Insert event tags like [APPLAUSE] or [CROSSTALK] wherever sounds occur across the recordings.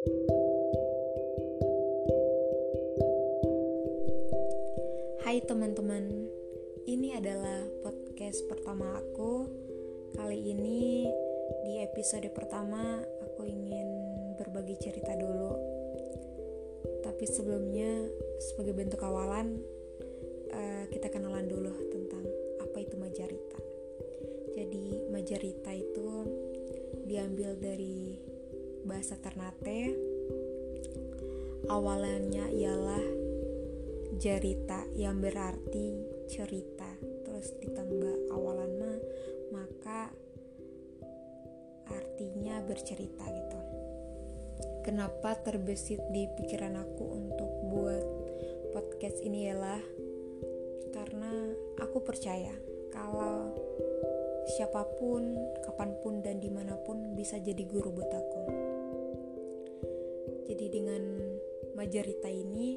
Hai teman-teman, ini adalah podcast pertama aku. Kali ini di episode pertama aku ingin berbagi cerita dulu. Tapi sebelumnya sebagai bentuk awalan uh, kita kenalan dulu tentang apa itu Majarita. Jadi Majarita itu diambil dari bahasa Ternate. Awalannya ialah jarita yang berarti cerita terus ditambah awalan mah maka artinya bercerita gitu kenapa terbesit di pikiran aku untuk buat podcast ini ialah karena aku percaya kalau siapa pun, kapan pun dan di mana pun bisa jadi guru buat aku. Jadi dengan majarita ini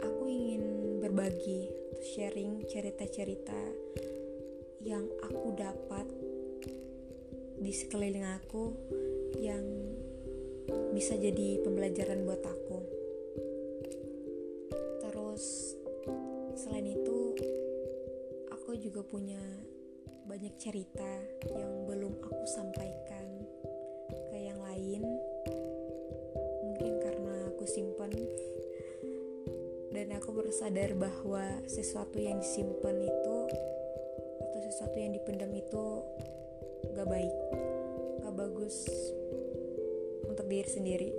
aku ingin berbagi, sharing cerita-cerita yang aku dapat di sekeliling aku yang bisa jadi pembelajaran buat aku. Terus selain itu aku juga punya banyak cerita yang belum aku sampaikan ke yang lain. Simpan dan aku bersadar bahwa sesuatu yang disimpan itu atau sesuatu yang dipendam itu gak baik gak bagus untuk diri sendiri.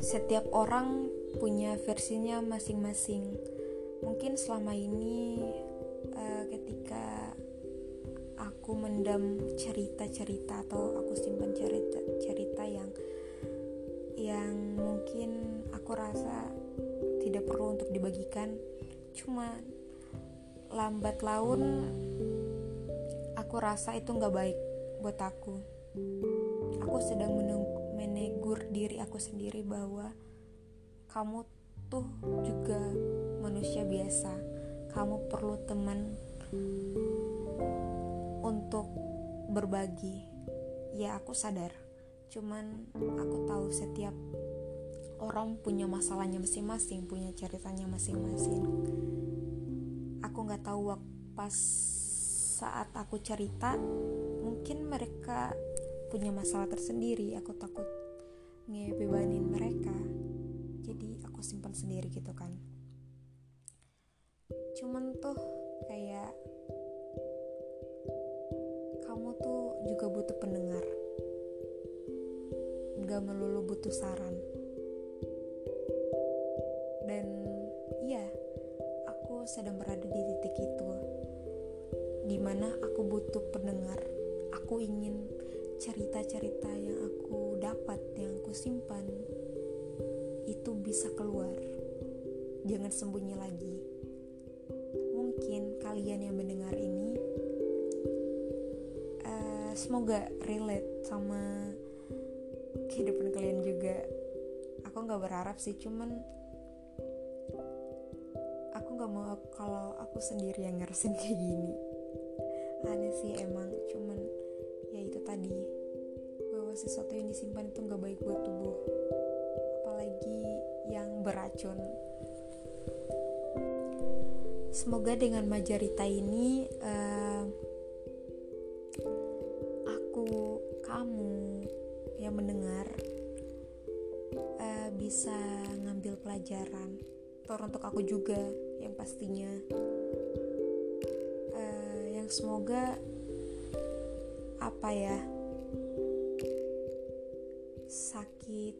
Setiap orang punya versinya masing-masing. Mungkin selama ini uh, ketika aku mendam cerita-cerita atau aku simpan cerita-cerita yang yang mungkin aku rasa tidak perlu untuk dibagikan. Cuma lambat laun aku rasa itu nggak baik buat aku. Aku sedang menegur diri aku sendiri bahwa kamu tuh juga manusia biasa. Kamu perlu teman untuk berbagi. Ya aku sadar cuman aku tahu setiap orang punya masalahnya masing-masing punya ceritanya masing-masing. Aku nggak tahu pas saat aku cerita mungkin mereka punya masalah tersendiri. Aku takut ngebebanin mereka. Jadi aku simpan sendiri gitu kan. Cuman tuh kayak kamu tuh juga butuh pendengar gak melulu butuh saran. Sedang berada di titik itu. Di mana aku butuh pendengar. Aku ingin cerita-cerita yang aku dapat yang aku simpan itu bisa keluar. Jangan sembunyi lagi. Mungkin kalian yang mendengar ini uh, semoga relate sama kehidupan kalian juga. Aku nggak berharap sih cuman gak mau kalau aku sendiri yang ngerasin [LAUGHS] kayak gini. Aneh sih emang cuman ya itu tadi. Bahwa sesuatu yang disimpan itu gak baik buat tubuh. Apalagi yang beracun. Semoga dengan majarita ini uh, aku kamu yang mendengar uh, bisa ngambil pelajaran. Untuk aku juga yang pastinya. Uh, yang semoga apa ya sakit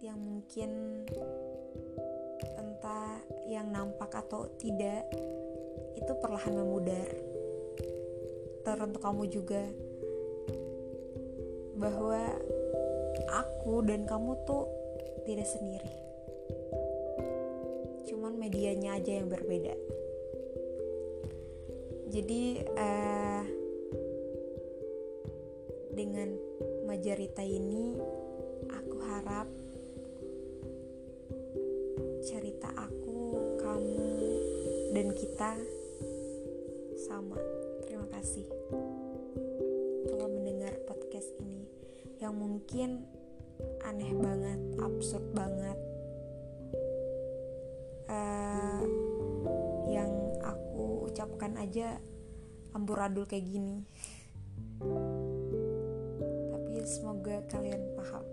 yang mungkin entah yang nampak atau tidak itu perlahan memudar. Teruntuk kamu juga bahwa aku dan kamu tuh tidak sendiri. Medianya aja yang berbeda. Jadi uh, dengan majarita ini aku harap cerita aku kamu dan kita sama. Terima kasih telah mendengar podcast ini. Yang mungkin aneh banget absurd banget. Uh, yang aku ucapkan aja amburadul kayak gini. Tapi semoga kalian paham.